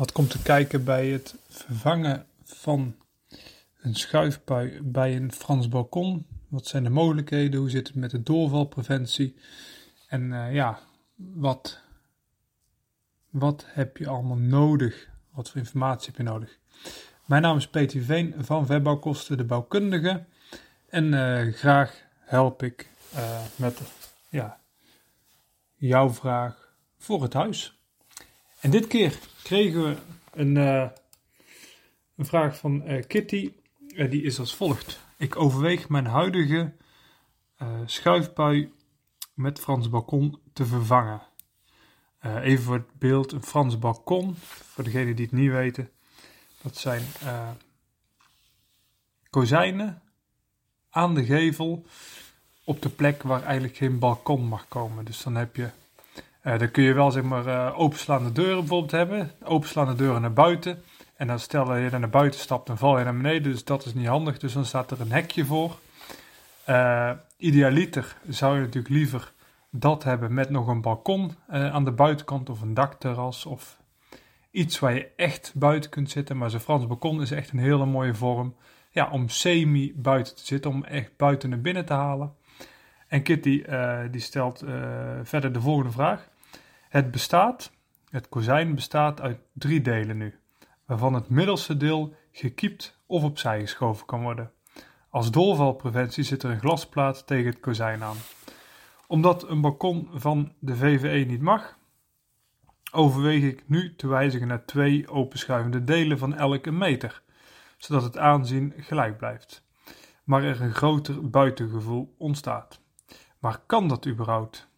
Wat komt te kijken bij het vervangen van een schuifbui bij een Frans balkon? Wat zijn de mogelijkheden? Hoe zit het met de doorvalpreventie? En uh, ja, wat, wat heb je allemaal nodig? Wat voor informatie heb je nodig? Mijn naam is Peter Veen van Webbouwkosten, de bouwkundige. En uh, graag help ik uh, met ja, jouw vraag voor het huis. En dit keer kregen we een, uh, een vraag van Kitty. die is als volgt. Ik overweeg mijn huidige schuifpui met Frans balkon te vervangen. even voor het beeld, een Frans balkon, voor degenen die het niet weten dat zijn kozijnen aan de gevel op de plek waar eigenlijk geen balkon mag komen. Dus dan heb je, uh, dan kun je wel zeg maar uh, openslaande deuren bijvoorbeeld hebben, openslaande deuren naar buiten. En dan stel je dan naar buiten stapt, dan val je naar beneden. Dus dat is niet handig. Dus dan staat er een hekje voor. idealiter zou je natuurlijk liever dat hebben met nog een balkon aan de buitenkant of een dakterras of iets waar je echt buiten kunt zitten. Maar zo'n Frans balkon is echt een hele mooie vorm. Ja, om semi buiten te zitten, om echt buiten naar binnen te halen. En Kitty uh, die stelt uh, verder de volgende vraag. Het bestaat, het kozijn bestaat uit drie delen nu. Waarvan het middelste deel gekiept of opzij geschoven kan worden. Als doorvalpreventie zit er een glasplaat tegen het kozijn aan. Omdat een balkon van de VVE niet mag, overweeg ik nu te wijzigen naar twee openschuivende delen van elke meter, zodat het aanzien gelijk blijft, maar er een groter buitengevoel ontstaat. Maar kan dat überhaupt?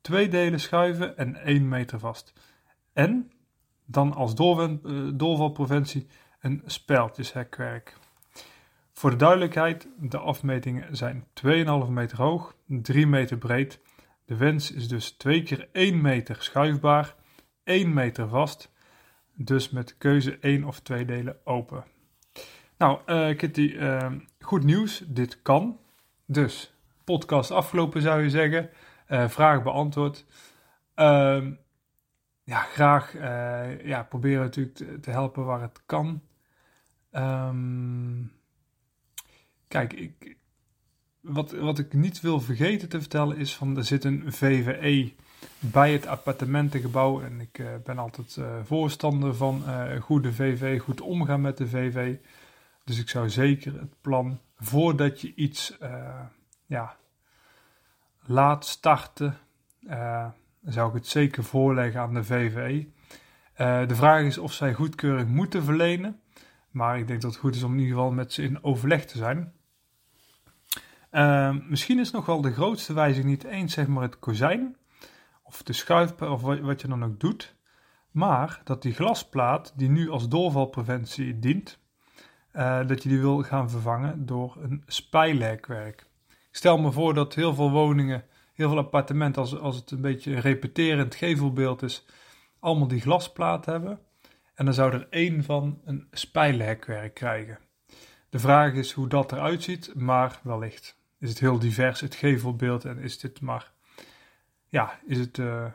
Twee delen schuiven en één meter vast. En dan als eh, doorvalpreventie een spijltjeshekwerk. Voor de duidelijkheid, de afmetingen zijn 2,5 meter hoog, 3 meter breed de wens is dus 2 keer 1 meter schuifbaar, 1 meter vast, dus met keuze 1 of 2 delen open. Nou, uh, Kitty, uh, goed nieuws, dit kan. Dus, podcast afgelopen zou je zeggen, uh, vraag beantwoord. Ehm, ja, graag ja, proberen natuurlijk te, helpen waar het kan. Um, kijk, ik, wat, wat ik niet wil vergeten te vertellen is van er zit een VVE bij het appartementengebouw. En ik uh, ben altijd voorstander van goede VV, goed omgaan met de VV. Dus ik zou zeker het plan, voordat je iets ja, laat starten, zou ik het zeker voorleggen aan de VVE. de vraag is of zij goedkeuring moeten verlenen. Maar ik denk dat het goed is om in ieder geval met ze in overleg te zijn. Uh, misschien is nog wel de grootste wijziging niet eens zeg maar het kozijn of de schuifpijl of wat je dan ook doet, maar dat die glasplaat die nu als doorvalpreventie dient, uh, dat je die wil gaan vervangen door een spijlhekwerk. Stel me voor dat heel veel woningen, heel veel appartementen, als, als het een beetje repeterend gevelbeeld is, allemaal die glasplaat hebben. En dan zou er één van een spijlhekwerk krijgen. De vraag is hoe dat eruit ziet, maar wellicht is het heel divers, het gevelbeeld, en is dit maar, ja, is het uh,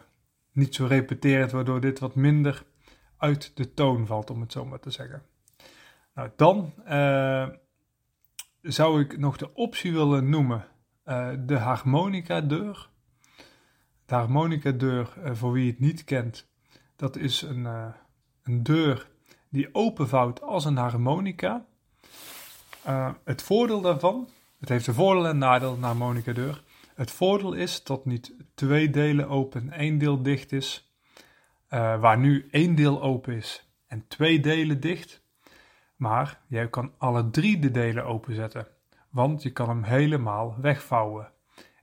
niet zo repeterend, waardoor dit wat minder uit de toon valt, om het zo maar te zeggen. Nou, dan uh, zou ik nog de optie willen noemen uh, de harmonica-deur. De harmonica-deur, voor wie het niet kent, dat is een, een deur die openvouwt als een harmonica. het voordeel daarvan het heeft een voordeel en nadeel naar Monica Deur. Het voordeel is dat niet twee delen open en één deel dicht is, waar nu één deel open is en twee delen dicht. Maar jij kan alle drie de delen openzetten, want je kan hem helemaal wegvouwen.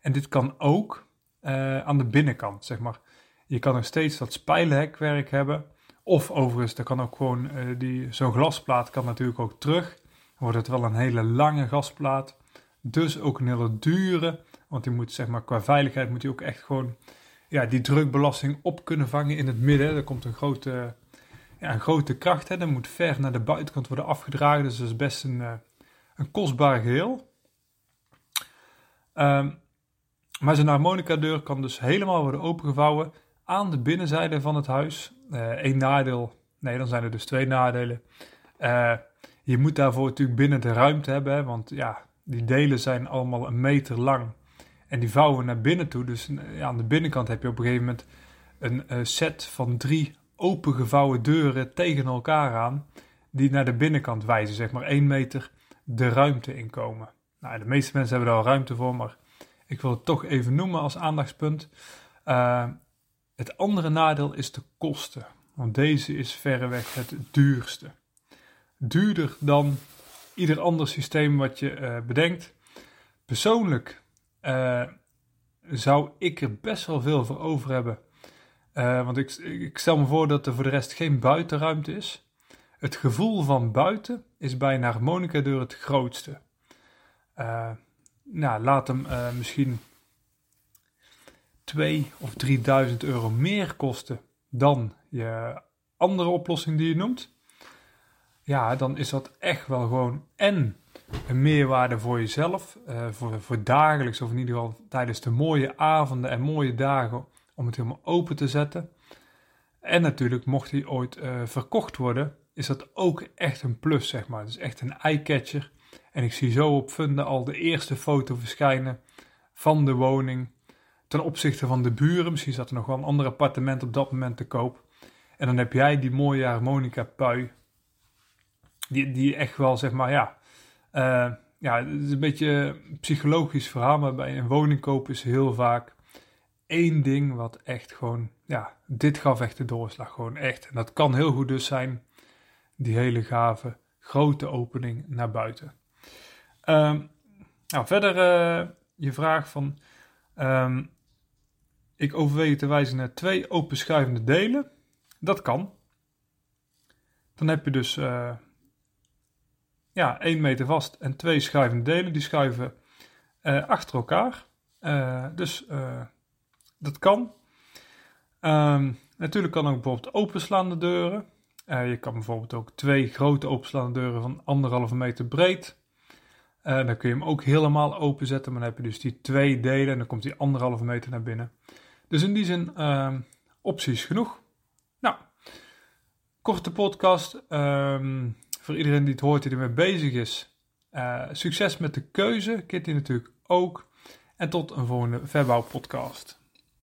En dit kan ook uh, aan de binnenkant, zeg maar. Je kan nog steeds dat spijlenhekwerk hebben. Of overigens, er kan ook gewoon, eh, die, zo'n glasplaat kan natuurlijk ook terug. Dan wordt het wel een hele lange gasplaat. Dus ook een hele dure. Want die moet, zeg maar, qua veiligheid moet die ook echt gewoon ja, die drukbelasting op kunnen vangen in het midden. Er komt een grote, een grote kracht. Hè. Dat moet ver naar de buitenkant worden afgedragen. Dus dat is best een, uh, een kostbaar geheel. Um, maar zijn harmonica-deur kan dus helemaal worden opengevouwen aan de binnenzijde van het huis. Eén uh, nadeel, nee, dan zijn er dus twee nadelen. Uh, je moet daarvoor natuurlijk binnen de ruimte hebben, want ja, die delen zijn allemaal een meter lang. En die vouwen naar binnen toe. Dus ja, aan de binnenkant heb je op een gegeven moment een set van drie opengevouwen deuren tegen elkaar aan. Die naar de binnenkant wijzen, zeg maar één meter de ruimte inkomen. Nou, de meeste mensen hebben daar al ruimte voor, maar ik wil het toch even noemen als aandachtspunt. Uh, het andere nadeel is de kosten. Want deze is verreweg het duurste. Duurder dan ieder ander systeem wat je uh, bedenkt. Persoonlijk uh, zou ik er best wel veel voor over hebben. Want ik, ik stel me voor dat er voor de rest geen buitenruimte is. Het gevoel van buiten is bij een harmonica deur het grootste. Uh, nou, laat hem uh, misschien 2 of 3000 euro meer kosten dan je andere oplossing die je noemt. Ja, dan is dat echt wel gewoon en een meerwaarde voor jezelf, voor, voor dagelijks of in ieder geval tijdens de mooie avonden en mooie dagen om het helemaal open te zetten. En natuurlijk, mocht hij ooit uh, verkocht worden, is dat ook echt een plus, zeg maar. Het is echt een eyecatcher en ik zie zo op Funda al de eerste foto verschijnen van de woning ten opzichte van de buren. Misschien zat er nog wel een ander appartement op dat moment te koop. En dan heb jij die mooie harmonica pui. Die, die echt wel, zeg maar, ja. Uh, ja, het is een beetje een psychologisch verhaal. Maar bij een woning kopen is heel vaak één ding wat echt gewoon. Ja, dit gaf echt de doorslag. Gewoon echt. En dat kan heel goed dus zijn. Die hele gave grote opening naar buiten. Um, nou, verder uh, je vraag van. Um, ik overweeg te wijzen naar twee openschuivende delen. Dat kan. Dan heb je dus uh, ja, 1 meter vast en twee schuivende delen. Die schuiven uh, achter elkaar. dus dat kan. Um, natuurlijk kan ook bijvoorbeeld openslaande deuren. je kan bijvoorbeeld ook twee grote openslaande deuren van anderhalve meter breed uh, dan kun je hem ook helemaal openzetten. Maar dan heb je dus die twee delen en dan komt die anderhalve meter naar binnen. Dus in die zin uh, opties genoeg. Nou, korte podcast. Um, voor iedereen die het hoort die ermee bezig is. Uh, succes met de keuze. Kitty natuurlijk ook. En tot een volgende verbouwpodcast.